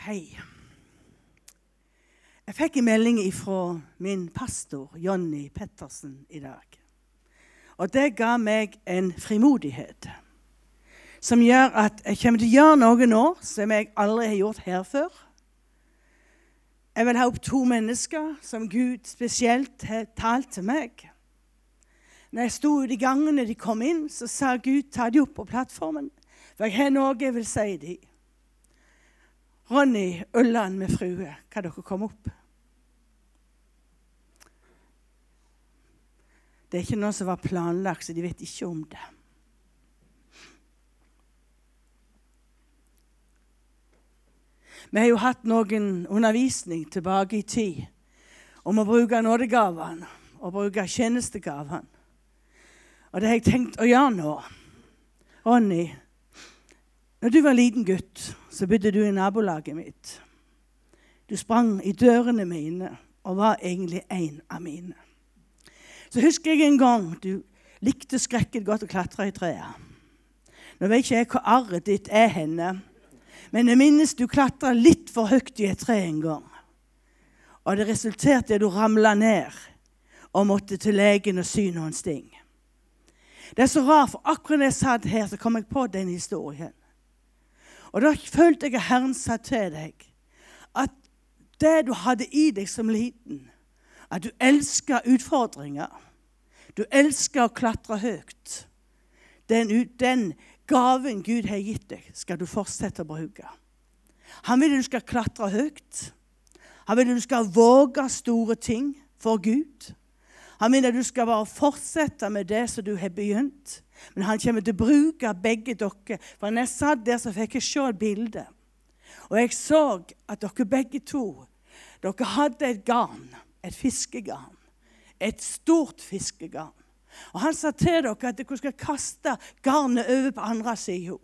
Hei. Jeg fikk en melding fra min pastor Jonny Pettersen i dag. Og det ga meg en frimodighet som gjør at jeg kommer til å gjøre noe nå som jeg aldri har gjort her før. Jeg vil ha opp to mennesker som Gud spesielt har talt til meg. Når jeg sto ute i gangen når de kom inn, så sa Gud ta de opp på plattformen. For jeg har noe jeg vil si dem. Ronny Ulland med frue, kan dere komme opp? Det er ikke noe som var planlagt, så de vet ikke om det. Vi har jo hatt noen undervisning tilbake i tid om å bruke nådegavene og bruke tjenestegavene. Og det har jeg tenkt å gjøre nå. Ronny, når du var liten gutt, så bodde du i nabolaget mitt. Du sprang i dørene mine og var egentlig en av mine. Så husker jeg en gang du likte skrekket godt å klatre i treet. Nå vet ikke jeg hvor arret ditt er henne, men jeg minnes du klatra litt for høyt i et tre en gang. Og det resulterte i at du ramla ned og måtte til legen og sy noen sting. Det er så rart, for akkurat da jeg satt her, så kom jeg på den historien. Og da følte jeg at Herren sa til deg at det du hadde i deg som liten, at du elsker utfordringer, du elsker å klatre høyt den, den gaven Gud har gitt deg, skal du fortsette å bruke. Han vil at du skal klatre høyt. Han vil at du skal våge store ting for Gud. Han vil at du skal bare fortsette med det som du har begynt. Men han kommer til å bruke begge dere. For når jeg satt der, så fikk jeg se et bilde. Og jeg så at dere begge to dere hadde et garn, et fiskegarn. Et stort fiskegarn. Og Han sa til dere at dere skal kaste garnet over på andre sida.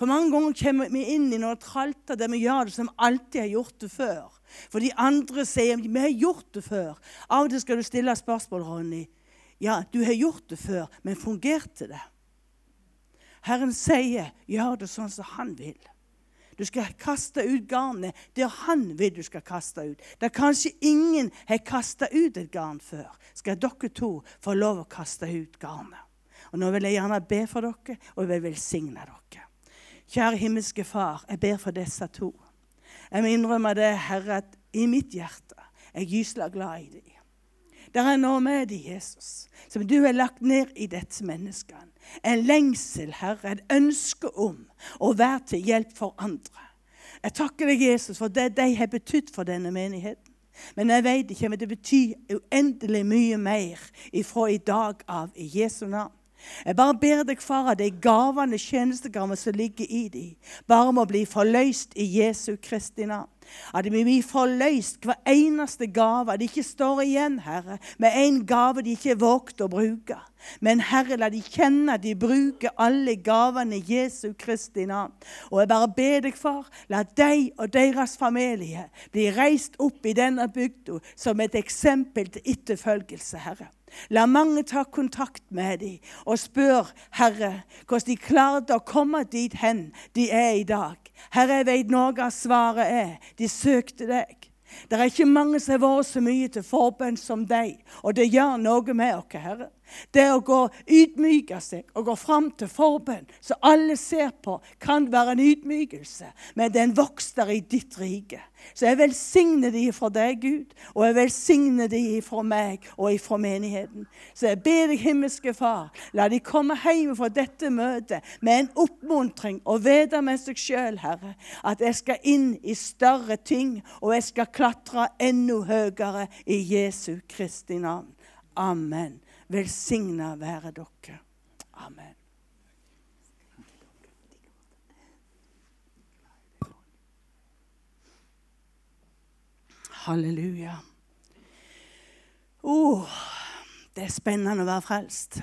For mange ganger kommer vi inn i noe tralter der vi gjør det som alltid har gjort det før. For de andre sier vi har gjort det før. Av og til skal du stille spørsmål, Ronny. Ja, du har gjort det før, men fungerte det? Herren sier, gjør det sånn som han vil. Du skal kaste ut garnet der han vil du skal kaste ut. Der kanskje ingen har kasta ut et garn før, skal dere to få lov å kaste ut garnet. Og Nå vil jeg gjerne be for dere, og jeg vil velsigne dere. Kjære himmelske Far, jeg ber for disse to. Jeg må innrømme det, Herre, at i mitt hjerte er jeg gysla glad i dem. Det er noe med det, Jesus, som du har lagt ned i dette mennesket. En lengsel, Herre, et ønske om å være til hjelp for andre. Jeg takker deg, Jesus, for det de har betydd for denne menigheten. Men jeg vet ikke, om det betyr uendelig mye mer ifra i dag av i Jesu navn. Jeg bare ber deg, far, at de gavene, tjenestegavene som ligger i dem, bare må bli forløst i Jesu Kristi navn. At vi får løst hver eneste gave. At de ikke står igjen, Herre, med en gave de ikke vågte å bruke. Men Herre, la de kjenne at de bruker alle gavene i Jesu Kristi navn. Og jeg bare ber deg, far, la deg og deres familie bli reist opp i denne bygda som et eksempel til etterfølgelse, Herre. La mange ta kontakt med dem og spør Herre, hvordan de klarte å komme dit hen de er i dag. Herre, jeg vet noe av svaret er de søkte deg. Det er ikke mange som har vært så mye til forbønn som deg, og det gjør noe med oss, Herre. Det å gå ydmyke seg og gå fram til forbønn, så alle ser på, kan være en ydmykelse, men den vokser i ditt rike. Så jeg velsigner de for deg, Gud, og jeg velsigner de for meg og for menigheten. Så jeg ber deg, himmelske Far, la de komme hjem fra dette møtet med en oppmuntring og vite med seg sjøl, Herre, at jeg skal inn i større ting, og jeg skal klatre enda høyere i Jesu Kristi navn. Amen. Velsigna være dere. Amen. Halleluja. Oh, det er spennende å være frelst.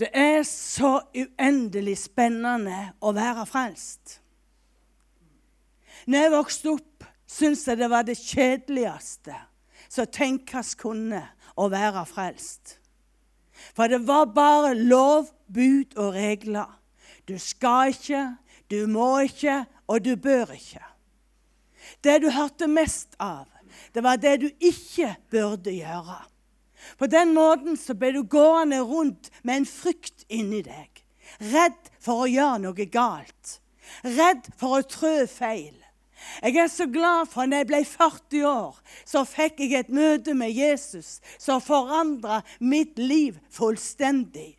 Det er så uendelig spennende å være frelst. Når jeg vokste opp, syntes jeg det var det kjedeligste som tenkes kunne å være frelst. For det var bare lov, bud og regler. Du skal ikke, du må ikke, og du bør ikke. Det du hørte mest av, det var det du ikke burde gjøre. På den måten så ble du gående rundt med en frykt inni deg. Redd for å gjøre noe galt. Redd for å trø feil. Jeg er så glad for at når jeg ble 40 år, så fikk jeg et møte med Jesus som forandra mitt liv fullstendig.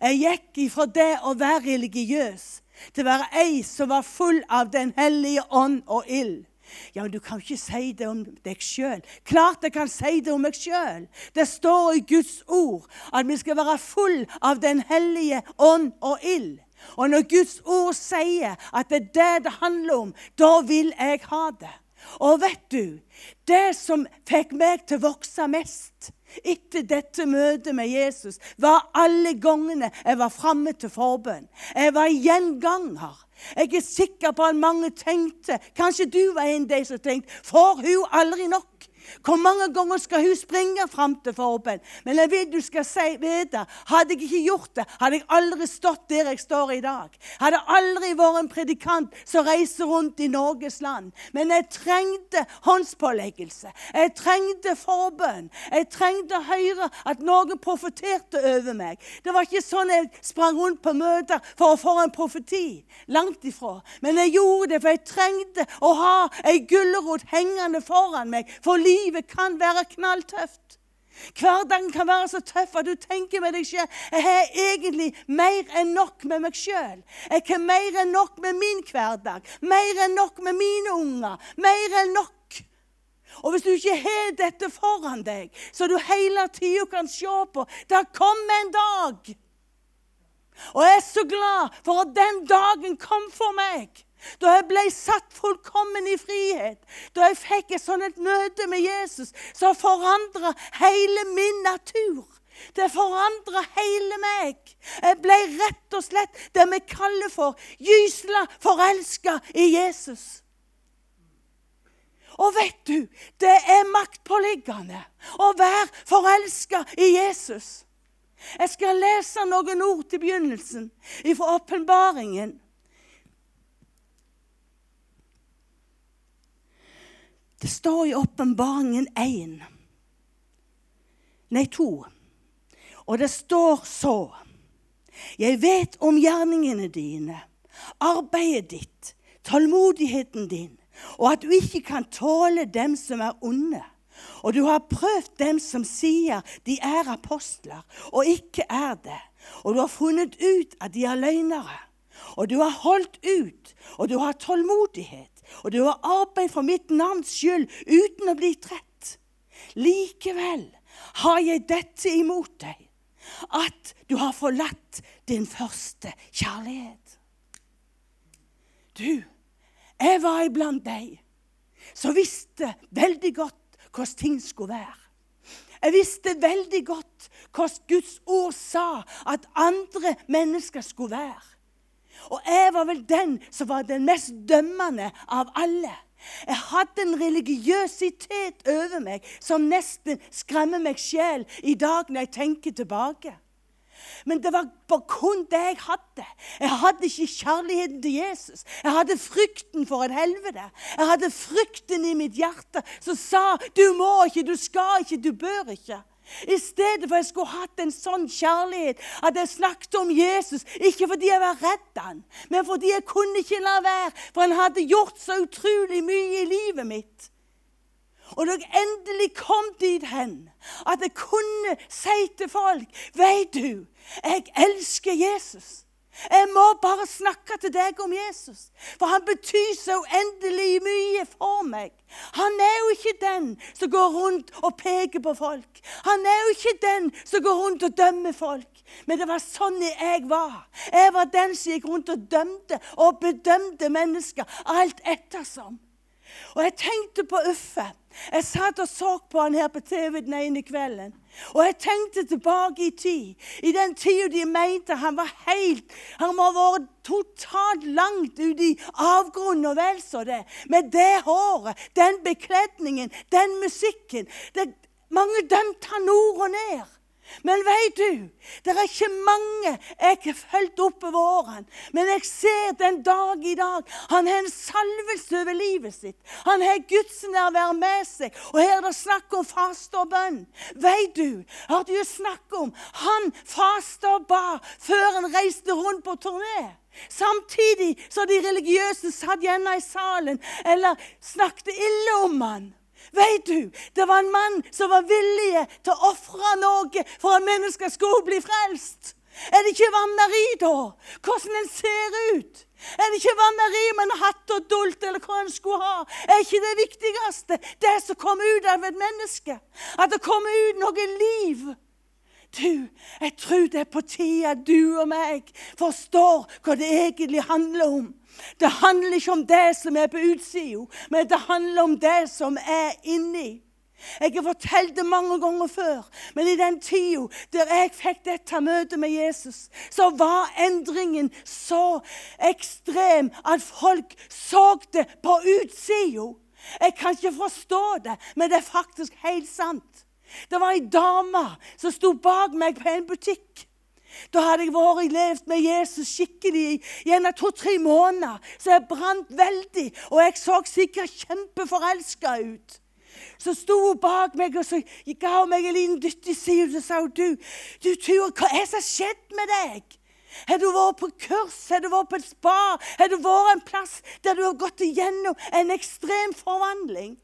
Jeg gikk ifra det å være religiøs til å være ei som var full av Den hellige ånd og ild. Ja, men Du kan ikke si det om deg sjøl. Klart jeg kan si det om meg sjøl. Det står i Guds ord at vi skal være full av Den hellige ånd og ild. Og når Guds ord sier at det er det det handler om, da vil jeg ha det. Og vet du, det som fikk meg til å vokse mest etter dette møtet med Jesus, var alle gangene jeg var framme til forbønn. Jeg var gjenganger. Jeg er sikker på at mange tenkte Kanskje du var en av de som tenkte Får hun aldri nok? Hvor mange ganger skal hun springe fram til forbønn? Men jeg vil du skal si, vite, hadde jeg ikke gjort det, hadde jeg aldri stått der jeg står i dag. Hadde aldri vært en predikant som reiser rundt i Norges land. Men jeg trengte håndspåleggelse. Jeg trengte forbønn. Jeg trengte å høre at noen profeterte over meg. Det var ikke sånn jeg sprang rundt på møter for å få en profeti. Langt ifra. Men jeg gjorde det, for jeg trengte å ha ei gulrot hengende foran meg. for livet livet kan være knalltøft. Hverdagen kan være så tøff at du tenker med deg selv jeg har egentlig mer enn nok med meg sjøl. Jeg har mer enn nok med min hverdag, mer enn nok med mine unger. Mer enn nok. Og hvis du ikke har dette foran deg, så du hele tida kan se på Det kommer en dag. Og jeg er så glad for at den dagen kom for meg. Da jeg ble satt fullkommen i frihet, da jeg fikk et sånt møte med Jesus så forandra hele min natur. Det forandra hele meg. Jeg ble rett og slett det vi kaller for gysla forelska i Jesus. Og vet du, det er maktpåliggende å være forelska i Jesus. Jeg skal lese noen ord til begynnelsen fra åpenbaringen. Det står i Åpenbaringen 1. Nei, 2. Og det står så Jeg vet om gjerningene dine, arbeidet ditt, tålmodigheten din, og at du ikke kan tåle dem som er onde. Og du har prøvd dem som sier de er apostler, og ikke er det. Og du har funnet ut at de er løgnere. Og du har holdt ut, og du har tålmodighet og du har arbeid for mitt navns skyld uten å bli trett. Likevel har jeg dette imot deg, at du har forlatt din første kjærlighet. Du, jeg var iblant deg som visste veldig godt hvordan ting skulle være. Jeg visste veldig godt hvordan Guds ord sa at andre mennesker skulle være. Og jeg var vel den som var den mest dømmende av alle. Jeg hadde en religiøsitet over meg som nesten skremmer meg sjel i dag når jeg tenker tilbake. Men det var kun det jeg hadde. Jeg hadde ikke kjærligheten til Jesus. Jeg hadde frykten for et helvete. Jeg hadde frykten i mitt hjerte som sa 'du må ikke, du skal ikke, du bør ikke'. I stedet for jeg skulle hatt en sånn kjærlighet at jeg snakket om Jesus. Ikke fordi jeg var redd han, men fordi jeg kunne ikke la være. For han hadde gjort så utrolig mye i livet mitt. Og da jeg endelig kom dit hen at jeg kunne si til folk Vet du, jeg elsker Jesus. Jeg må bare snakke til deg om Jesus, for han betyr så uendelig mye for meg. Han er jo ikke den som går rundt og peker på folk. Han er jo ikke den som går rundt og dømmer folk. Men det var sånn jeg var. Jeg var den som gikk rundt og dømte og bedømte mennesker alt ettersom. Og jeg tenkte på Uffe. Jeg satt og så på han her på TV den ene kvelden. Og jeg tenkte tilbake i tid. I den tida de mente han var helt Han må ha vært totalt langt ute i avgrunnen og vel så det. Med det håret, den bekledningen, den musikken. Det, mange dømte han nord og ned. Men vet du, det er ikke mange jeg har fulgt opp over årene. Men jeg ser den dag i dag. Han har en salvelse over livet sitt. Han har Guds nærvær med seg. Og her er det snakk om faste og bønn. Vet du, hørte du snakk om Han faste og ba før han reiste rundt på turné. Samtidig så de religiøse satt igjen i salen eller snakket ille om han. Vet du, det var en mann som var villig til å ofre noe for at mennesker skulle bli frelst. Er det ikke vanneri, da? Hvordan en ser ut? Er det ikke vanneri med en hatt og dult eller hva en skulle ha? Er ikke det viktigste det som kommer ut av et menneske? At det kommer ut noe liv? Du, jeg tror det er på tide at du og meg forstår hva det egentlig handler om. Det handler ikke om det som er på utsida, men det handler om det som er inni. Jeg har fortalt det mange ganger før, men i den tida der jeg fikk dette møtet med Jesus, så var endringen så ekstrem at folk så det på utsida. Jeg kan ikke forstå det, men det er faktisk helt sant. Det var ei dame som sto bak meg på en butikk. Da hadde jeg vært levd med Jesus skikkelig gjennom to-tre måneder. Så jeg brant veldig, og jeg så sikkert kjempeforelska ut. Så sto hun bak meg og så ga hun meg en liten dytt i siden og sa du, du Ture, hva er det som har skjedd med deg? Har du vært på kurs? Har du vært på et spa? Har du vært en plass der du har gått igjennom en ekstrem forvandling?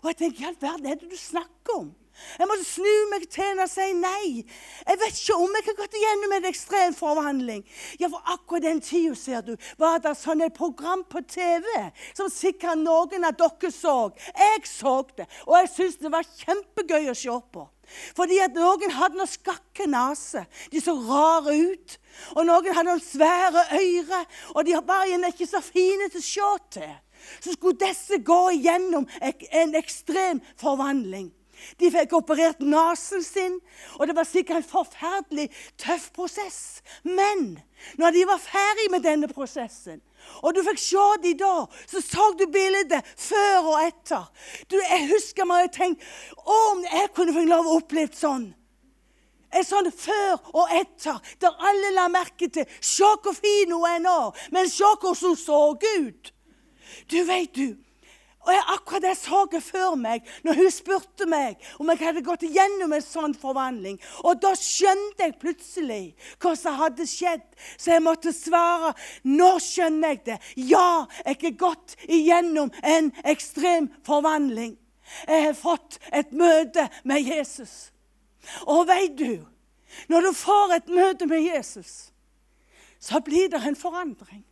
Og jeg tenker, hva i all verden er det du snakker om? Jeg måtte snu meg til henne og si nei. Jeg vet ikke om jeg har gått igjennom en ekstrem forvandling. Ja, for akkurat den tida, ser du, var det sånn et program på TV som sikkert noen av dere så. Jeg så det, og jeg syntes det var kjempegøy å se på. Fordi at noen hadde noen skakke nese. De så rare ut. Og noen hadde noen svære øyre, og de var gjerne ikke så fine til å se til. Så skulle disse gå igjennom en ekstrem forvandling. De fikk operert nesen sin, og det var sikkert en forferdelig tøff prosess. Men når de var ferdig med denne prosessen, og du fikk se dem da, så så du bildet før og etter. Du, Jeg husker meg og tenkte om jeg kunne få lov å oppleve sånn. En sånn før og etter, der alle la merke til Se hvor fin hun er nå, men se hvordan hun så ut. Du vet du, og jeg akkurat det så jeg før meg når hun spurte meg om jeg hadde gått igjennom en sånn forvandling. Og da skjønte jeg plutselig hva som hadde skjedd, så jeg måtte svare nå skjønner jeg det. Ja, jeg har gått igjennom en ekstrem forvandling. Jeg har fått et møte med Jesus. Og veit du, når du får et møte med Jesus, så blir det en forandring.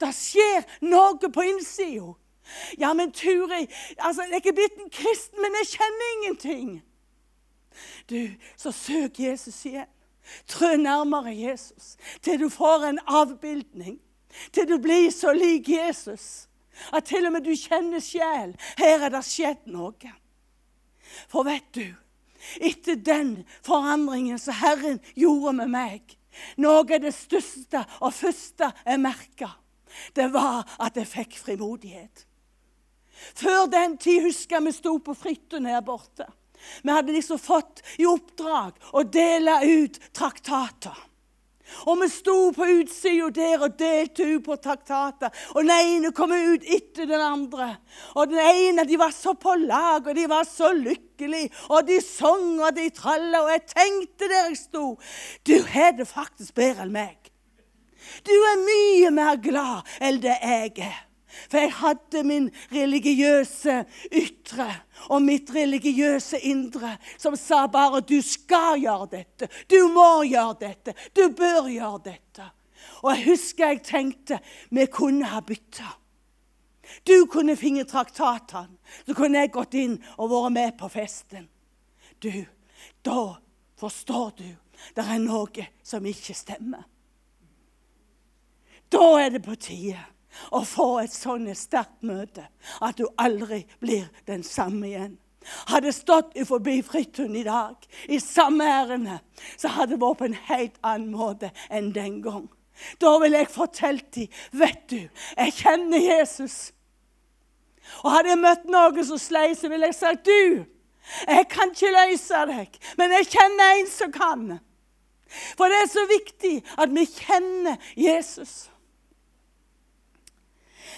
Det skjer noe på innsida. Ja, men Turi, altså, jeg er ikke blitt en kristen, men jeg kjenner ingenting. Du, så søk Jesus igjen. Trø nærmere Jesus til du får en avbildning. Til du blir så lik Jesus at til og med du kjenner sjel. Her er det skjedd noe. For vet du, etter den forandringen som Herren gjorde med meg, noe av det største og første jeg merka, det var at jeg fikk frimodighet. Før den tid husker jeg vi sto på Frytten her borte. Vi hadde liksom fått i oppdrag å dele ut traktater. Og vi sto på utsida der og delte ut på traktater. Og den ene kom ut etter den andre. Og den ene, de var så på lag, og de var så lykkelige. Og de sang og de tralla. Og jeg tenkte der jeg sto Du har det faktisk bedre enn meg. Du er mye mer glad enn det jeg er. For jeg hadde min religiøse ytre og mitt religiøse indre som sa bare 'du skal gjøre dette', 'du må gjøre dette', 'du bør gjøre dette'. Og jeg husker jeg tenkte vi kunne ha bytta. Du kunne finne traktatene, så kunne jeg gått inn og vært med på festen. Du, da forstår du det er noe som ikke stemmer. Da er det på tide å få et sånt sterkt møte at du aldri blir den samme igjen. Hadde stått forbi Fridtun i dag i samme ærende, så hadde det vært på en helt annen måte enn den gang. Da ville jeg fortalt dem vet du, jeg kjenner Jesus. Og hadde jeg møtt noen som sleit, så ville jeg sagt du, Jeg kan ikke løse deg, men jeg kjenner en som kan. For det er så viktig at vi kjenner Jesus.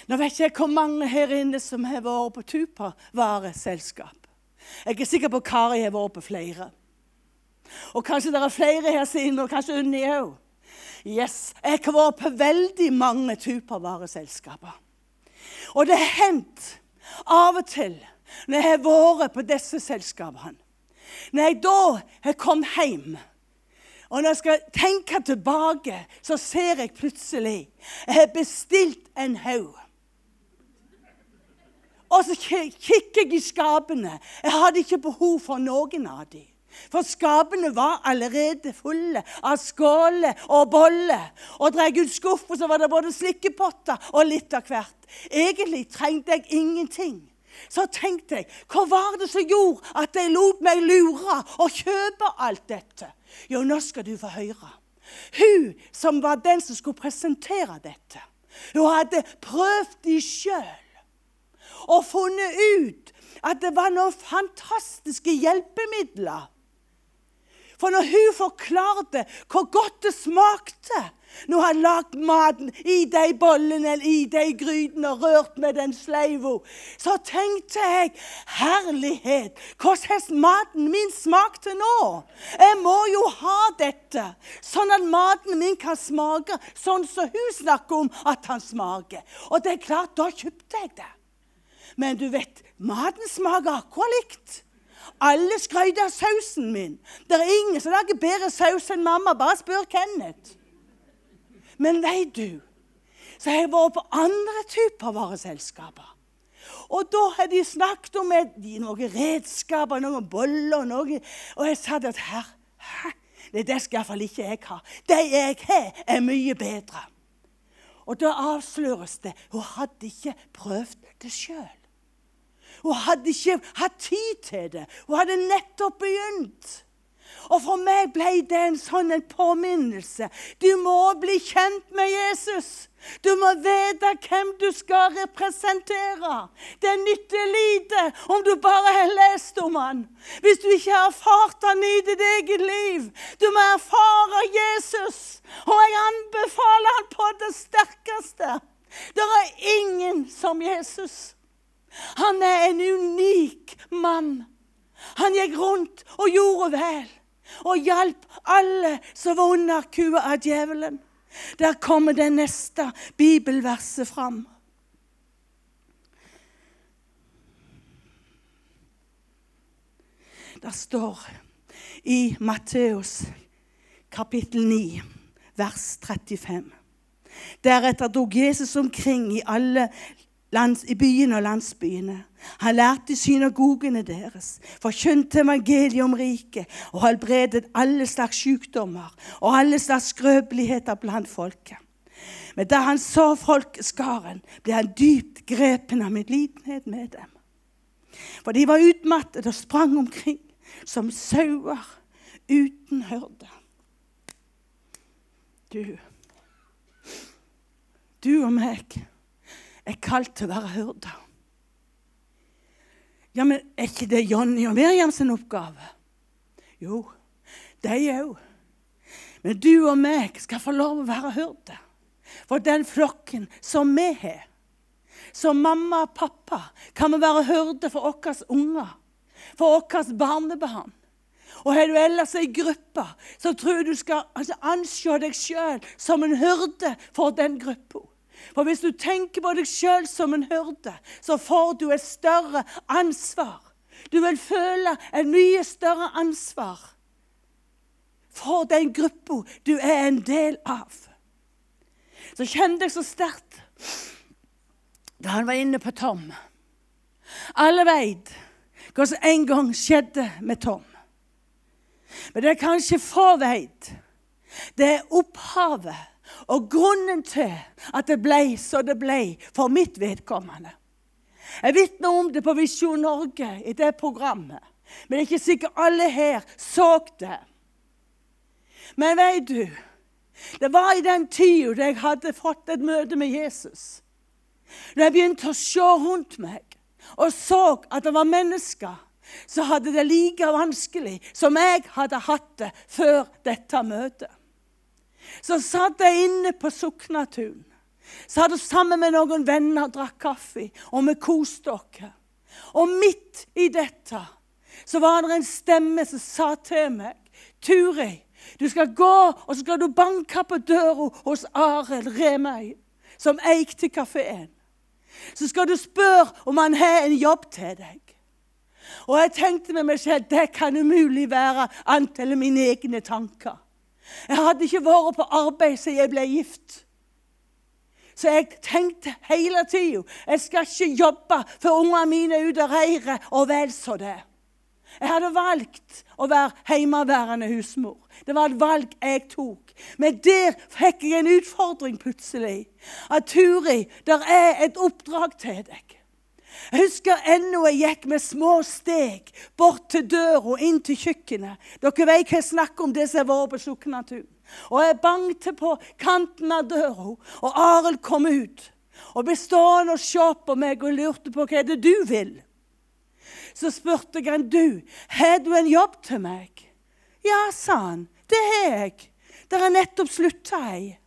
Nå vet jeg hvor mange her inne som har vært på Tuppervareselskap. Jeg er sikker på Kari har vært på flere. Og kanskje det er flere her siden, og kanskje Unni òg. Yes, jeg har vært på veldig mange Tuppervareselskaper. Og det har hendt av og til når jeg har vært på disse selskapene Når jeg da har kommet hjem og når jeg skal tenke tilbake, så ser jeg plutselig Jeg har bestilt en haug. Og så kikker jeg i skapene. Jeg hadde ikke behov for noen av dem. For skapene var allerede fulle av skåler og boller. Og drar jeg ut skuffa, så var det både slikkepotter og litt av hvert. Egentlig trengte jeg ingenting. Så tenkte jeg, hva var det som gjorde at jeg lot meg lure og kjøpe alt dette? Jo, nå skal du få høre. Hun som var den som skulle presentere dette, hun hadde prøvd de sjøl og funnet ut at det var noen fantastiske hjelpemidler. For når hun forklarte hvor godt det smakte når hadde lagd maten i de bollene eller i de grytene og rørt med den sleiva, så tenkte jeg herlighet, hvordan maten min smakt til nå? Jeg må jo ha dette, sånn at maten min kan smake sånn som hun snakker om at han smaker. Og det er klart, da kjøpte jeg det. Men du vet, maten smaker akkurat likt. Alle skryter av sausen min. Det er ingen som lager bedre saus enn mamma. Bare spør Kenneth. Men nei, du, så har jeg vært på andre typer vareselskaper. Og da har de snakket om noen redskaper, noen boller noe. Og jeg sa at her, her, det skal iallfall ikke jeg ha. De jeg har, er mye bedre. Og da avsløres det hun hadde ikke prøvd det sjøl. Hun hadde ikke hatt tid til det. Hun hadde nettopp begynt. Og for meg ble det en sånn en påminnelse. Du må bli kjent med Jesus. Du må vite hvem du skal representere. Det nytter lite om du bare har lest om han. Hvis du ikke har erfart han i ditt eget liv. Du må erfare Jesus. Og jeg anbefaler han på det sterkeste. Det er ingen som Jesus. Han er en unik mann. Han gikk rundt og gjorde vel og hjalp alle som var under kua av djevelen. Der kommer det neste bibelverset fram. Det står i Matteus kapittel 9, vers 35. Deretter dro Jesus omkring i alle i byene og landsbyene. Han lærte synagogene deres, forkynte evangeliet om riket og helbredet alle slags sykdommer og alle slags skrøpeligheter blant folket. Men da han så folkeskaren, ble han dypt grepen av medlidenhet med dem. For de var utmattet og sprang omkring som sauer uten hørde. Du, du og meg er kalt til å være hyrder. Ja, men er ikke det Jonny og Miriam sin oppgave? Jo, de òg. Men du og meg skal få lov å være hyrder for den flokken som vi har. Som mamma og pappa kan vi være hyrder for våre unger, for våre barnebarn. Og har du ellers ei gruppe, så tror du skal altså, anse deg sjøl som en hyrde for den gruppa. For hvis du tenker på deg sjøl som en hyrde, så får du et større ansvar. Du vil føle et mye større ansvar for den gruppa du er en del av. Så kjente jeg så sterkt da han var inne på Tom. Alle veit hva som en gang skjedde med Tom. Men det er kanskje få veit, det er opphavet og grunnen til at det ble så det ble for mitt vedkommende Jeg vitner om det på Visjon Norge i det programmet. Men det er ikke sikkert alle her så det. Men vet du, det var i den tida da jeg hadde fått et møte med Jesus. Da jeg begynte å se rundt meg og så at det var mennesker så hadde det like vanskelig som jeg hadde hatt det før dette møtet. Så satt jeg inne på Suknatun. Satt sammen med noen venner og drakk kaffe, og vi koste oss. Og midt i dette så var det en stemme som sa til meg Turi, du skal gå og så skal du banke på døra hos Arild Remøy, som eide kafeen. Så skal du spørre om han har en jobb til deg. Og jeg tenkte med meg selv det kan umulig være annet enn mine egne tanker. Jeg hadde ikke vært på arbeid siden jeg ble gift. Så jeg tenkte hele tida jeg skal ikke jobbe før ungene mine er ute og reirer, og vel så det. Jeg hadde valgt å være hjemmeværende husmor. Det var et valg jeg tok. Men der fikk jeg en utfordring plutselig. At Turi, der er et oppdrag til deg. Jeg husker ennå jeg gikk med små steg bort til døra inn til kjøkkenet. Dere vet hva jeg snakker om, det som har vært på Suknatun. Og jeg bankte på kanten av døra, og Arild kom ut. Og ble stående og se på meg og lurte på hva er det du vil. Så spurte jeg han, du, har du en jobb til meg? Ja, sa han. Det har jeg. Der har nettopp slutta ei.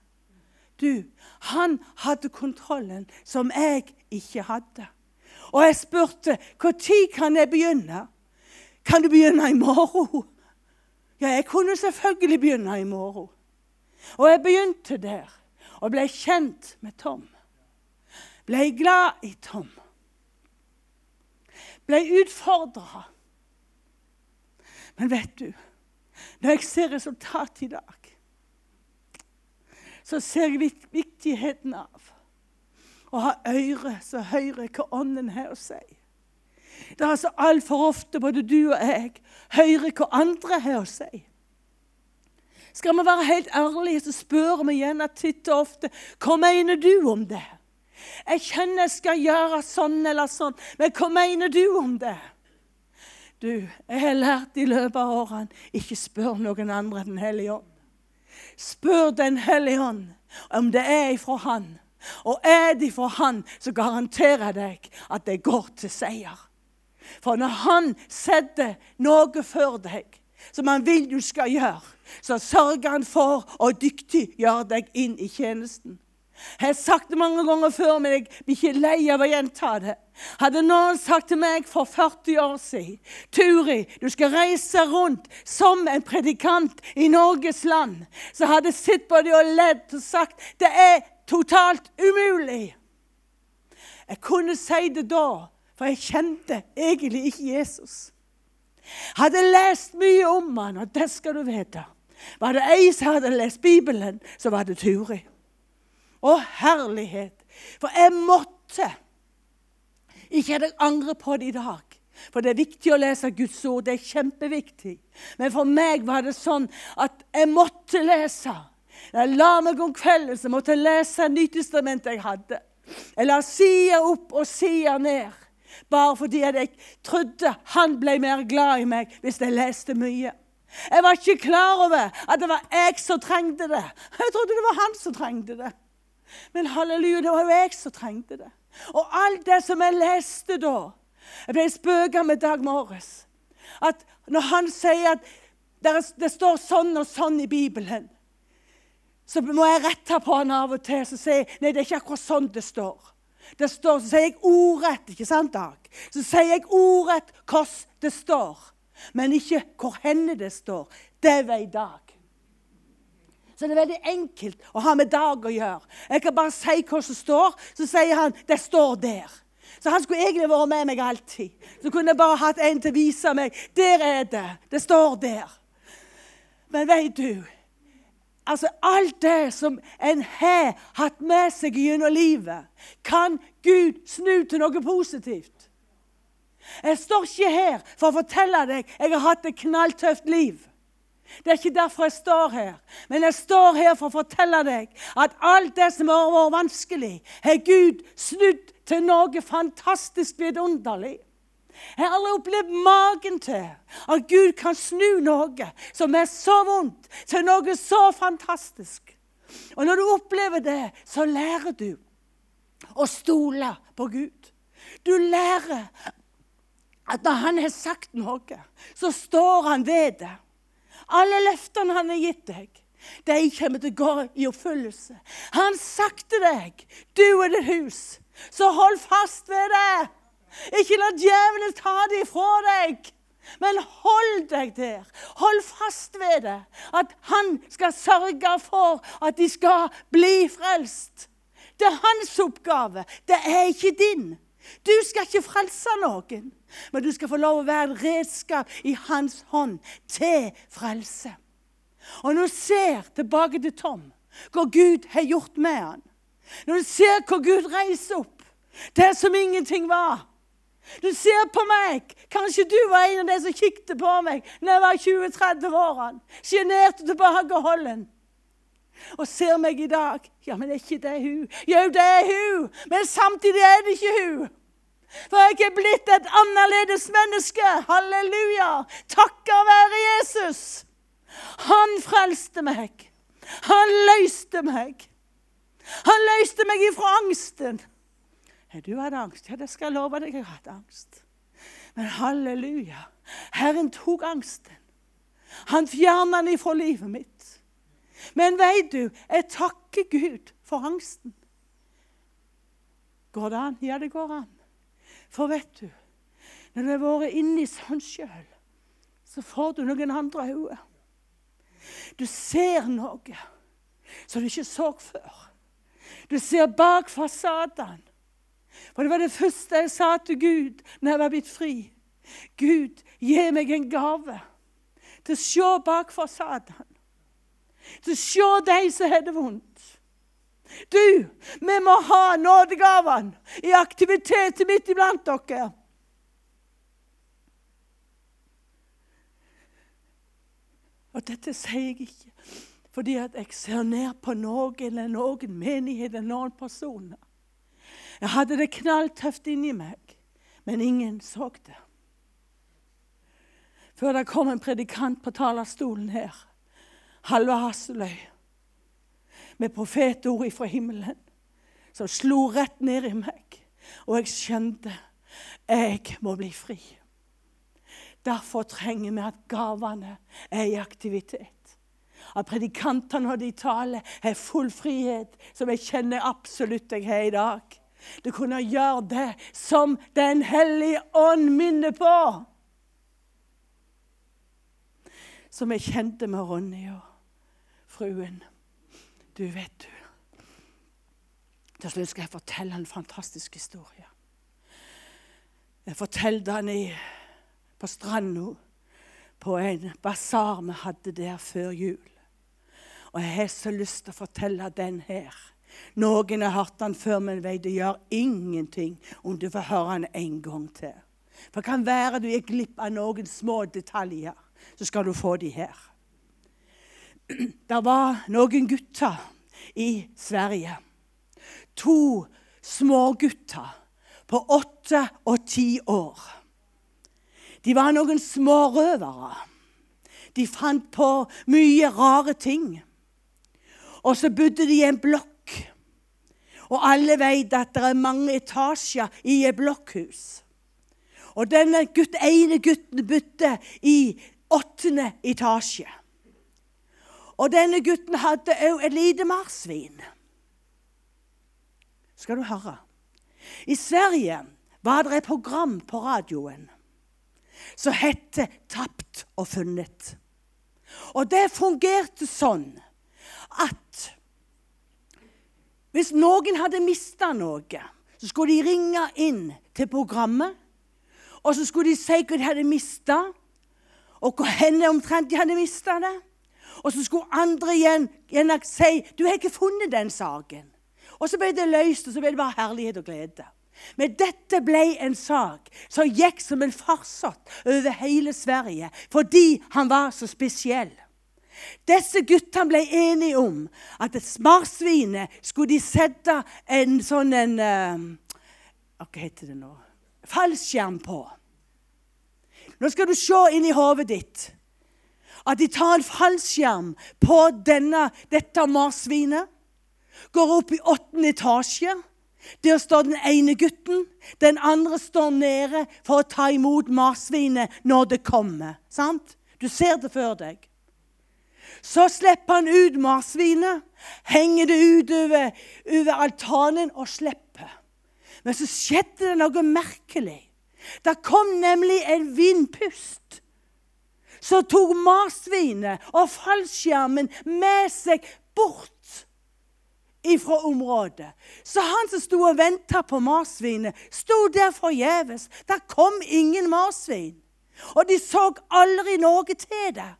Du, han hadde kontrollen som jeg ikke hadde. Og jeg spurte når kan jeg begynne. Kan du begynne i morgen? Ja, jeg kunne selvfølgelig begynne i morgen. Og jeg begynte der og ble kjent med Tom. Ble glad i Tom. Ble utfordra. Men vet du, når jeg ser resultatet i dag, så ser jeg viktigheten av og ha øre som hører hva Ånden har å si. Det er altså altfor ofte både du og jeg hører hva andre har å si. Skal vi være helt ærlige, så spør vi at titt og ofte hva mener du om det? Jeg kjenner jeg skal gjøre sånn eller sånn, men hva mener du om det? Du, jeg har lært i løpet av årene ikke spør noen andre enn Den hellige ånd. Spør Den hellige ånd om det er ifra Han. Og er de for Han, så garanterer jeg deg at det går til seier. For når Han setter noe for deg som Han vil du skal gjøre, så sørger Han for å dyktiggjøre deg inn i tjenesten. Jeg har sagt det mange ganger før, men jeg blir ikke lei av å gjenta det. Hadde noen sagt til meg for 40 år siden Turi, du skal reise rundt som en predikant i Norges land, så hadde jeg sett på dem og ledd og sagt det er totalt umulig. Jeg kunne si det da, for jeg kjente egentlig ikke Jesus. Hadde lest mye om han, og det skal du vite. Var det ei som hadde lest Bibelen, så var det Turi. Å, herlighet! For jeg måtte. Ikke at jeg angrer på det i dag. For det er viktig å lese Guds ord. Det er kjempeviktig. Men for meg var det sånn at jeg måtte lese. Jeg la meg om kvelden, så måtte jeg lese Nytestamentet jeg hadde. Jeg la sida opp og sida ned. Bare fordi jeg trodde han ble mer glad i meg hvis jeg leste mye. Jeg var ikke klar over at det var jeg som trengte det. Jeg trodde det var han som trengte det. Men halleluja, det var jo jeg som trengte det. Og alt det som jeg leste da Jeg ble spøka med Dag Morris. At når han sier at det står sånn og sånn i Bibelen så må jeg rette på han av og til og si nei, det er ikke akkurat sånn det står. Det står, Så sier jeg ordrett, ikke sant, Dag? Så sier jeg ordrett hvordan det står, men ikke hvor henne det står. Det vet Dag. Så det er veldig enkelt å ha med Dag å gjøre. Jeg kan bare si hva som står, så sier han det står der. Så han skulle egentlig vært med meg alltid. Så kunne jeg bare hatt en til å vise meg. Der er det. Det står der. Men vet du Altså, Alt det som en har hatt med seg gjennom livet, kan Gud snu til noe positivt. Jeg står ikke her for å fortelle deg jeg har hatt et knalltøft liv. Det er ikke derfor jeg står her. Men jeg står her for å fortelle deg at alt det som har vært vanskelig, har Gud snudd til noe fantastisk vidunderlig. Jeg har aldri opplevd magen til at Gud kan snu noe som er så vondt, til noe så fantastisk. Og når du opplever det, så lærer du å stole på Gud. Du lærer at når han har sagt noe, så står han ved det. Alle løftene han har gitt deg, de kommer til å gå i oppfyllelse. Han sagt til deg, du er ditt hus, så hold fast ved det. Ikke la djevelen ta det ifra deg. Men hold deg der. Hold fast ved det. At han skal sørge for at de skal bli frelst. Det er hans oppgave. Det er ikke din. Du skal ikke frelse noen, men du skal få lov å være et redskap i hans hånd til frelse. Og når du ser tilbake til Tom, hva Gud har gjort med han, når du ser hvor Gud reiser opp, det som ingenting var Du ser på meg. Kanskje du var en av de som kikket på meg når jeg var 20-30 år. Sjenert og tilbakeholden og ser meg i dag. Ja, men er ikke det hun? Jo, det er hun, men samtidig er det ikke hun. For jeg er blitt et annerledes menneske. Halleluja. Takket være Jesus. Han frelste meg. Han løste meg. Han løste meg ifra angsten. Har du hatt angst? Ja, det skal jeg love deg. Jeg har hatt angst. Men halleluja. Herren tok angsten. Han fjerna den ifra livet mitt. Men veit du, jeg takker Gud for angsten. Går det an? Ja, det går an. For vet du, når du har vært inni sånn sjøl, så får du noen andre øyne. Du ser noe som du ikke så før. Du ser bak fasadene. For det var det første jeg sa til Gud når jeg var blitt fri. Gud, gi meg en gave til å se bak fasaden. Til å se de som har det vondt. Du, vi må ha nådegavene i aktiviteten midt iblant dere. Og dette sier jeg ikke fordi at jeg ser ned på noen eller noen menighet eller noen personer. Jeg hadde det knalltøft inni meg, men ingen så det. Før det kom en predikant på talerstolen her, Halve Hasseløy, med profetord fra himmelen, som slo rett ned i meg. Og jeg skjønte jeg må bli fri. Derfor trenger vi at gavene er i aktivitet. At predikantene når de taler, har full frihet, som jeg kjenner absolutt jeg har i dag. Du kunne gjøre det som Den hellige ånd minner på. Som jeg kjente med Ronny og fruen. Du vet du Til slutt skal jeg fortelle en fantastisk historie. Jeg fortalte den i på stranda på en basar vi hadde der før jul. Og jeg har så lyst til å fortelle den her. Noen har hørt han før, men vet, det gjør ingenting om du får høre han en gang til. For det kan være du gikk glipp av noen små detaljer, så skal du få de her. Det var noen gutter i Sverige. To smågutter på åtte og ti år. De var noen smårøvere. De fant på mye rare ting. Og så bodde de i en blokk. Og alle vet at det er mange etasjer i et blokkhus. Og denne gutt, ene gutten bodde i åttende etasje. Og denne gutten hadde òg et lite marsvin. Skal du høre. I Sverige var det et program på radioen som heter 'Tapt og funnet'. Og det fungerte sånn at hvis noen hadde mista noe, så skulle de ringe inn til programmet. Og så skulle de si hva de hadde mista, og hvor omtrent de hadde mista det. Og så skulle andre igjen, igjen si 'Du har ikke funnet den saken'. Og så ble det løst, og så ble det bare herlighet og glede. Men dette ble en sak som gikk som en farsott over hele Sverige fordi han var så spesiell. Disse guttene ble enige om at et marsvinet skulle de sette en sånn en uh, Hva heter det nå? Fallskjerm på. Nå skal du se inn i hodet ditt at de tar en fallskjerm på denne, dette marsvinet. Går opp i åttende etasje Der står den ene gutten, den andre står nede for å ta imot marsvinet når det kommer. Sant? Du ser det før deg. Så slipper han ut marsvinet, henger det ut over, altanen og slipper. Men så skjedde det noe merkelig. Det kom nemlig en vindpust som tok marsvinet og fallskjermen med seg bort ifra området. Så han som sto og venta på marsvinet, sto der forgjeves. Det kom ingen marsvin. Og de så aldri noe til det.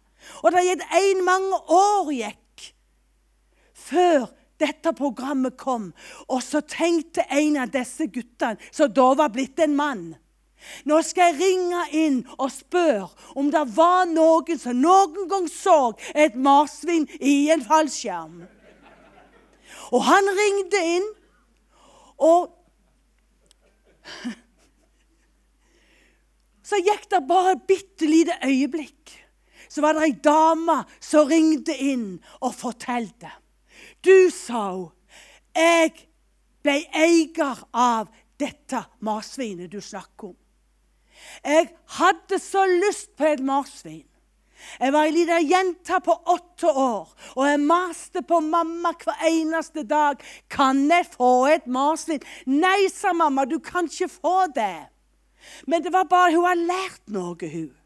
Og det gikk en mange år gikk før dette programmet kom. Og så tenkte en av disse guttene, som da var blitt en mann Nå skal jeg ringe inn og spørre om det var noen som noen gang så et marsvin i en fallskjerm. Og han ringte inn, og Så gikk det bare et bitte lite øyeblikk. Så var det ei dame som ringte inn og fortalte. Du, sa hun, jeg ble eier av dette marsvinet du snakker om. Jeg hadde så lyst på et marsvin. Jeg var ei lita jente på åtte år, og jeg maste på mamma hver eneste dag. 'Kan jeg få et marsvin?' 'Nei', sa mamma, 'du kan ikke få det'. Men det var bare hun har lært noe, hun.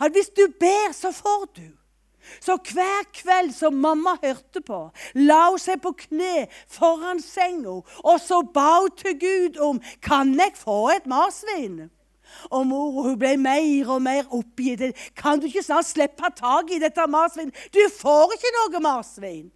At hvis du ber, så får du. Så hver kveld som mamma hørte på, la hun seg på kne foran senga, og så ba hun til Gud om 'Kan jeg få et marsvin?' Og mor hun ble mer og mer oppgitt. Kan du ikke snart slippe tak i dette marsvinet? Du får ikke noe marsvin.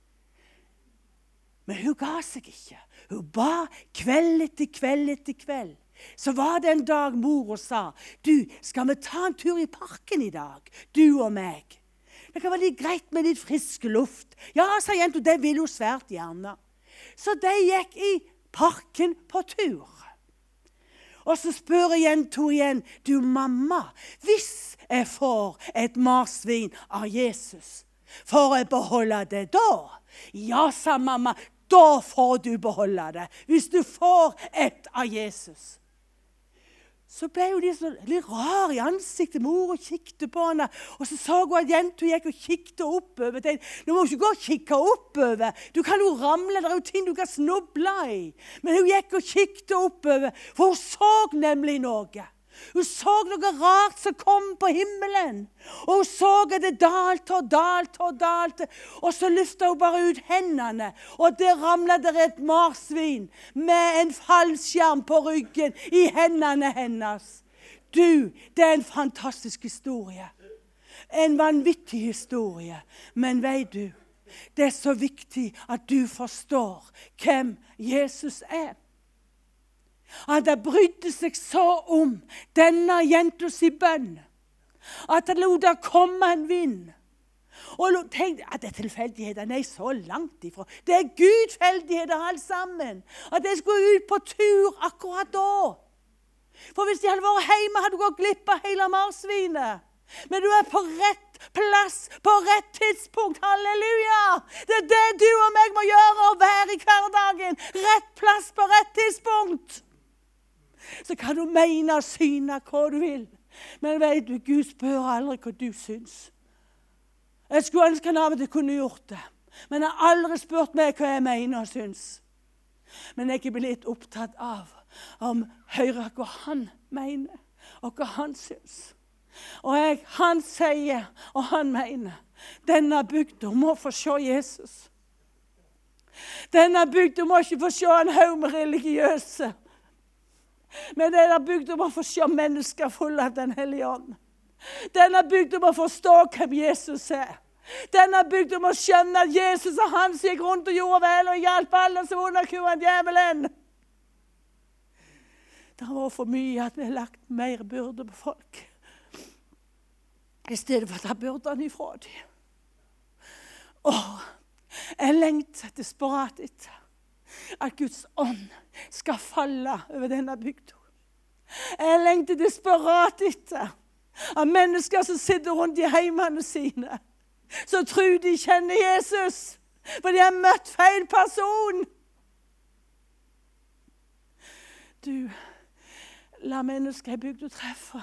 Men hun ga seg ikke. Hun ba kveld etter kveld etter kveld. Så var det en dag mor og sa, 'Du, skal vi ta en tur i parken i dag, du og meg?' 'Det kan være litt greit med litt frisk luft.' 'Ja', sa jenta, 'det vil hun svært gjerne.' Så de gikk i parken på tur. Og så spør jenta igjen, 'Du, mamma, hvis jeg får et marsvin av Jesus, får jeg beholde det da?' 'Ja', sa mamma, 'da får du beholde det, hvis du får et av Jesus.' Så ble hun litt, så, litt rar i ansiktet. Mor og kikket på henne. Og så så hun at jenta gikk og kikket oppover. Tenkte, Nå må du ikke gå og kikke oppover. Du kan jo ramle. Det er jo ting du kan snuble i. Men hun gikk og kikket oppover, for hun så nemlig noe. Hun så noe rart som kom på himmelen. Og hun så at det dalte og dalte og dalte. Og så løfta hun bare ut hendene, og der ramla det et marsvin med en fallskjerm på ryggen i hendene hennes. Du, det er en fantastisk historie. En vanvittig historie. Men veit du, det er så viktig at du forstår hvem Jesus er. At det brydde seg så om denne jentas bønn at han lot det komme en vind. Og tenk at det er tilfeldigheter. Nei, så langt ifra. Det er gudfeldigheter alt sammen. At jeg skulle ut på tur akkurat da. For hvis de hadde vært hjemme, hadde du gått glipp av hele marsvinet. Men du er på rett plass på rett tidspunkt. Halleluja! Det er det du og meg må gjøre, å være i hverdagen. Rett plass på rett tidspunkt. Så kan du mene og syne hva du vil. Men vet du, Gud spør aldri hva du syns. Jeg skulle ønske han av og til kunne gjort det. Men han har aldri spurt meg hva jeg mener og syns. Men jeg er blitt opptatt av om høre hva han mener, og hva han syns. Og jeg, han sier, og han mener, denne bygda må få se Jesus. Denne bygda må ikke få se en haug med religiøse. Men den er bygd om å få se mennesker fulle av Den hellige ånd. Den er bygd om å forstå hvem Jesus er. bygd om å skjønne at Jesus og han gikk rundt og gjorde vel og hjalp alle som underkua djevelen. Det har vært for mye at vi har lagt mer byrde på folk. I stedet for å ta byrdene ifra dem. Å, jeg lengter desperat etter at Guds ånd skal falle over denne bygda. Jeg lengter desperat etter at mennesker som sitter rundt i heimene sine, som tror de kjenner Jesus, for de har møtt feil person. Du, la mennesker i bygda treffe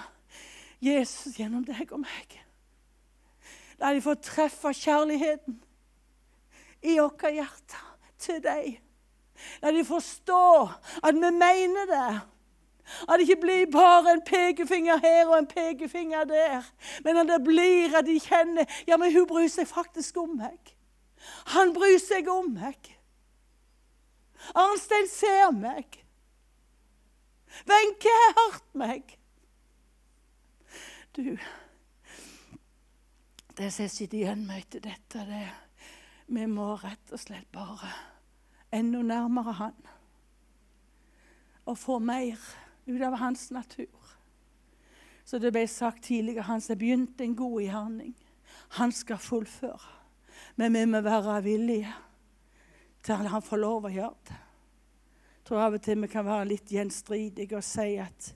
Jesus gjennom deg og meg. La de få treffe kjærligheten i våre hjerter til deg. La de forstå at vi mener det. At det ikke blir bare en pekefinger her og en pekefinger der. Men at det blir at de kjenner ja, men hun bryr seg faktisk om meg. Han bryr seg om meg. Arnstein ser meg. Wenche har hørt meg. Du, det som jeg sitter igjen med etter dette, det vi må rett og slett bare enda nærmere Han. Og få mer ut av hans natur. Så det ble sagt tidligere, han som begynte en god gjerning, han skal fullføre. Men vi må være villige til han får lov å gjøre det. Jeg tror av og til vi kan være litt gjenstridige og si at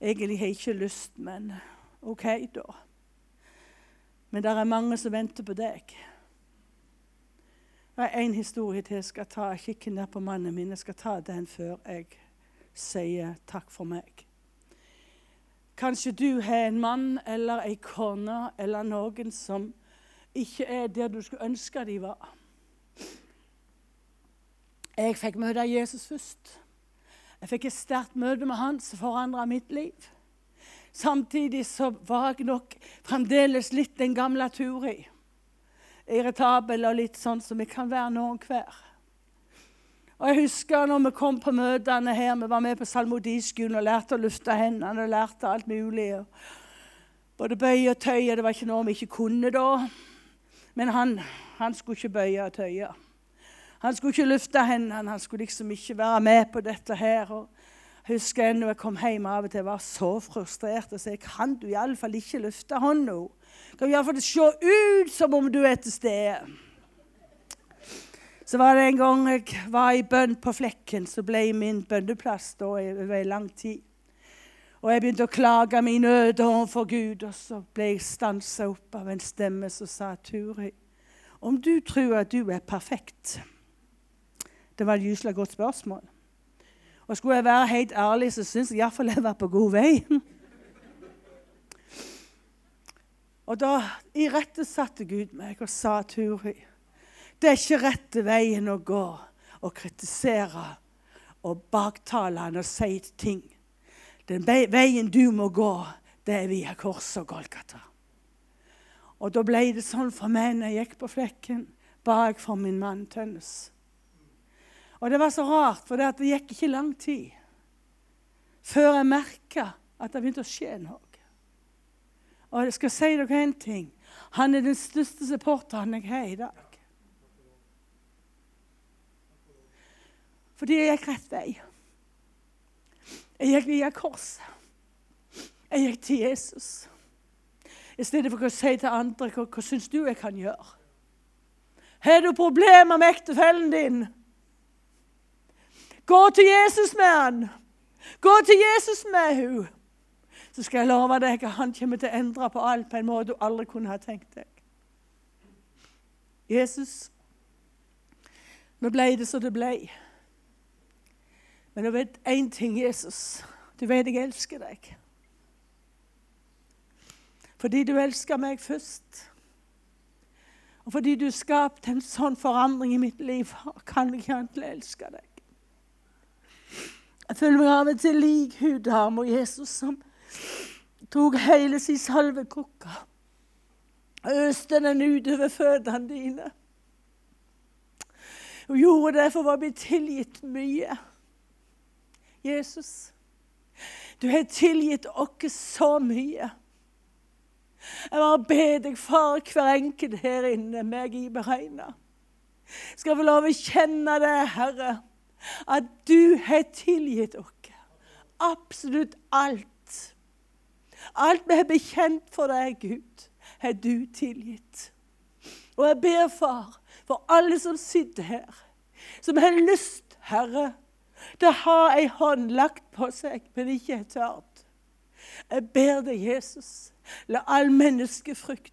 egentlig har jeg ikke lyst, men OK, da. Men det er mange som venter på deg. Det er én historie til jeg skal ta. Jeg kikker ned på mannen min. Jeg skal ta den før jeg sier takk for meg. Kanskje du har en mann eller ei kone eller noen som ikke er der du skulle ønske de var. Jeg fikk møte Jesus først. Jeg fikk et sterkt møte med han som forandra mitt liv. Samtidig så var jeg nok fremdeles litt den gamle Turi. Irritabel og litt sånn som vi kan være noen hver. Og Jeg husker når vi kom på møtene her, vi var med på salmodiskolen og lærte å lufte hendene og lærte alt mulig. Både bøye og tøye. Det var ikke noe vi ikke kunne da. Men han, han skulle ikke bøye og tøye. Han skulle ikke lufte hendene. Han skulle liksom ikke være med på dette her. Og jeg husker når jeg kom hjem av og til var så frustrert og sa kan du iallfall ikke lufte hånda. Kan iallfall se ut som om du er til stede. Så var det en gang jeg var i bønn på Flekken, så ble min bønneplass da over lang tid. Og jeg begynte å klage min nød overfor Gud, og så ble jeg stansa opp av en stemme som sa, 'Turi, om du tror at du er perfekt' Det var et gyselig godt spørsmål. Og skulle jeg være helt ærlig, så syns jeg iallfall jeg var på god vei. og da irettesatte Gud meg og sa, 'Turi' Det er ikke rette veien å gå å kritisere og baktale han og si ting. Den veien du må gå, det er via korset og Golgata. Og da ble det sånn for meg når jeg gikk på flekken, ba for min mann Tønnes. Og det var så rart, for det, det gikk ikke lang tid før jeg merka at det begynte å skje noe. Og jeg skal si dere en ting. Han er den største supporteren jeg har i dag. Fordi jeg gikk rett vei. Jeg gikk via korset. Jeg gikk til Jesus. I stedet for å si til andre hva, hva syns du jeg kan gjøre. Har du problemer med ektefellen din? Gå til Jesus med han. Gå til Jesus med henne. Så skal jeg love deg at han kommer til å endre på alt på en måte du aldri kunne ha tenkt deg. Jesus, nå ble det som det ble. Men du vet én ting, Jesus. Du vet jeg elsker deg. Fordi du elsker meg først. Og fordi du skapte en sånn forandring i mitt liv, kan jeg ikke annet elske deg. Jeg føler meg av og til lik huddamer, Jesus som tok hele sin salvekrukke og øste den utover føttene dine. Hun gjorde det for å bli tilgitt mye. Jesus, du har tilgitt oss så mye. Jeg bare ber deg, far, hver enkelt her inne, meg i beregna. Skal få lov å kjenne det, Herre, at du har tilgitt oss. Absolutt alt. Alt vi har bekjent for deg, Gud, har du tilgitt. Og jeg ber, far, for alle som sitter her, som har lyst, Herre, til å ha ei hånd lagt på seg, men ikke har tørt. Jeg ber deg, Jesus, la all menneskefrykt,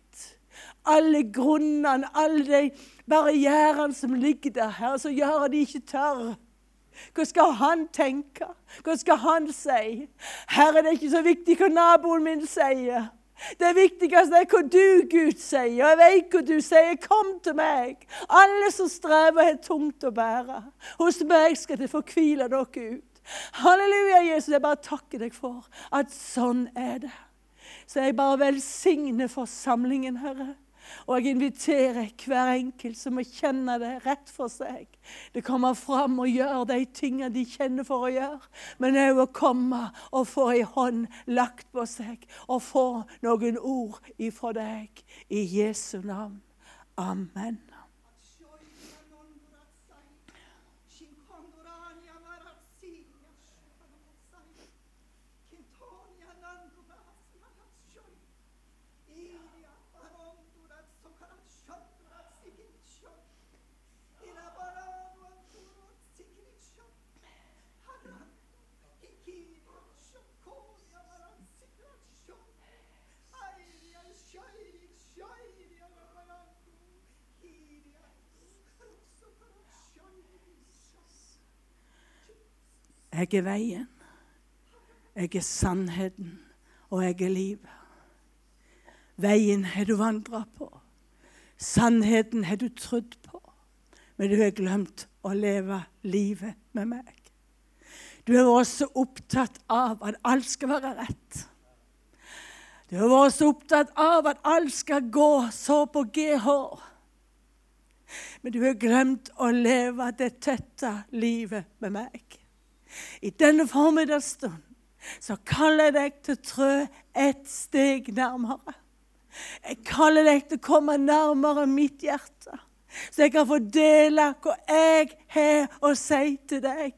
alle grunnene, alle de barrierene som ligger der, Herre, så gjør de ikke tørr. Hva skal han tenke? Hva skal han si? Herre, det er ikke så viktig hva naboen min sier. Det viktigste er hva du, Gud, sier. Jeg vet hva du sier. Kom til meg. Alle som strever, har tungt å bære. Hos meg skal det få hvile dere ut. Halleluja, Jesus. Jeg bare takker deg for at sånn er det. Så jeg bare velsigner forsamlingen, Herre. Og jeg inviterer hver enkelt som må kjenne det rett for seg. Det kommer fram og gjør de tingene de kjenner for å gjøre. Men òg å komme og få ei hånd lagt på seg og få noen ord ifra deg. I Jesu navn. Amen. Jeg er veien, jeg er sannheten, og jeg er livet. Veien har du vandra på. Sannheten har du trodd på. Men du har glemt å leve livet med meg. Du har vært så opptatt av at alt skal være rett. Du har vært så opptatt av at alt skal gå så på GH. Men du har glemt å leve det tette livet med meg. I denne formiddagsstunden så kaller jeg deg til å trø et steg nærmere. Jeg kaller deg til å komme nærmere mitt hjerte, så jeg kan få dele hva jeg har å si til deg.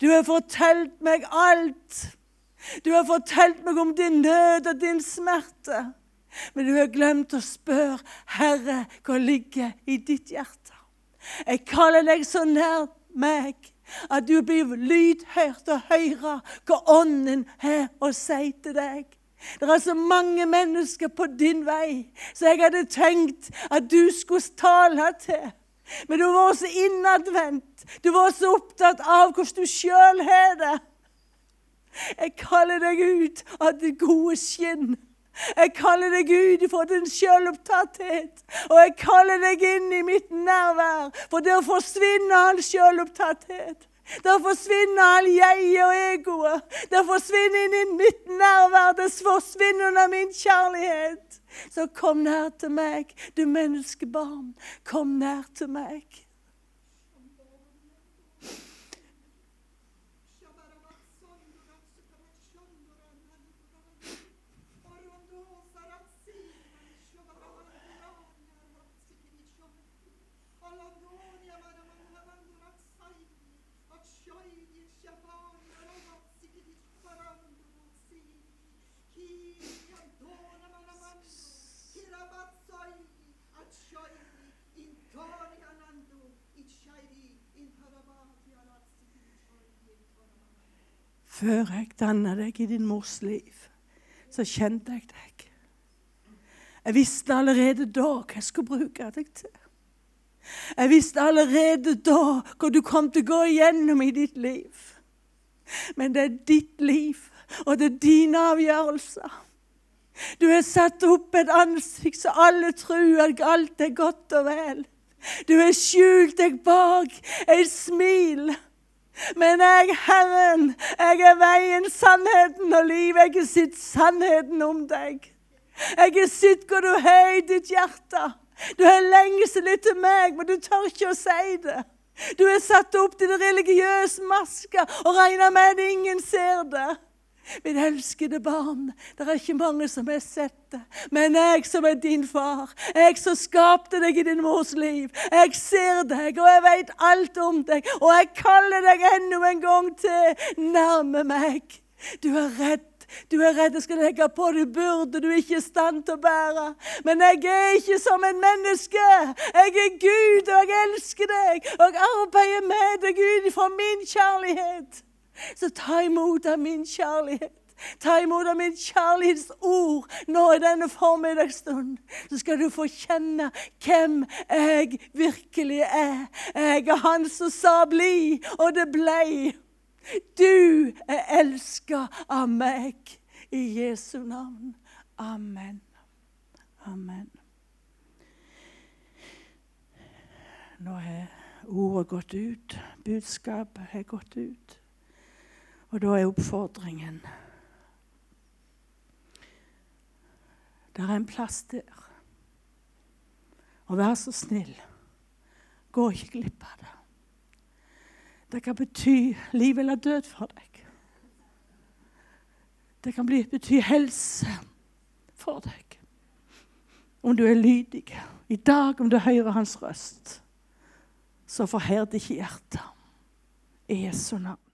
Du har fortalt meg alt. Du har fortalt meg om din nød og din smerte. Men du har glemt å spørre, Herre, hva ligger i ditt hjerte? Jeg kaller deg så nær meg at du blir lydhørt og hører hva Ånden har å si til deg. Det er så mange mennesker på din vei så jeg hadde tenkt at du skulle tale til. Men du var så innadvendt. Du var så opptatt av hvordan du sjøl har det. Jeg kaller deg ut av det gode skinn. Jeg kaller deg ut for din selvopptatthet. Og jeg kaller deg inn i mitt nærvær, for der forsvinner all selvopptatthet. Der forsvinner all jeg og egoet. Der forsvinner inn i mitt nærvær. Det forsvinner under min kjærlighet. Så kom nær til meg, du menneskebarn. Kom nær til meg. Før jeg danna deg i din mors liv, så kjente jeg deg. Jeg visste allerede da hva jeg skulle bruke deg til. Jeg visste allerede da hva du kom til å gå igjennom i ditt liv. Men det er ditt liv, og det er dine avgjørelser. Du har satt opp et ansikt så alle tror at alt er godt og vel. Du har skjult deg bak et smil. Men jeg, Herren, jeg er veien, sannheten og livet. Jeg har sett sannheten om deg. Jeg har sett hvor du har i ditt hjerte. Du har lengsel etter meg, men du tør ikke å si det. Du har satt opp din religiøse maske og regner med at ingen ser det. Mitt elskede barn, det er ikke mange som har sett det. Men jeg som er din far, jeg som skapte deg i din mors liv, jeg ser deg, og jeg vet alt om deg. Og jeg kaller deg enda en gang til nærme meg. Du er redd. Du er redd jeg skal legge på deg byrde du ikke er i stand til å bære. Men jeg er ikke som en menneske. Jeg er Gud, og jeg elsker deg. Og jeg arbeider med deg ut fra min kjærlighet. Så ta imot av min kjærlighet. Ta imot av min kjærlighetsord nå i denne formiddagsstunden. Så skal du få kjenne hvem jeg virkelig er. Jeg er han som sa 'bli', og det blei. Du er elska av meg. I Jesu navn. Amen. Amen. Nå har ordet gått ut. Budskapet har gått ut. Og da er oppfordringen Det er en plass der. Og vær så snill, gå ikke glipp av det. Det kan bety liv eller død for deg. Det kan bety helse for deg. Om du er lydig. I dag, om du hører hans røst, så forherd ikke hjertet. I Jesu navn.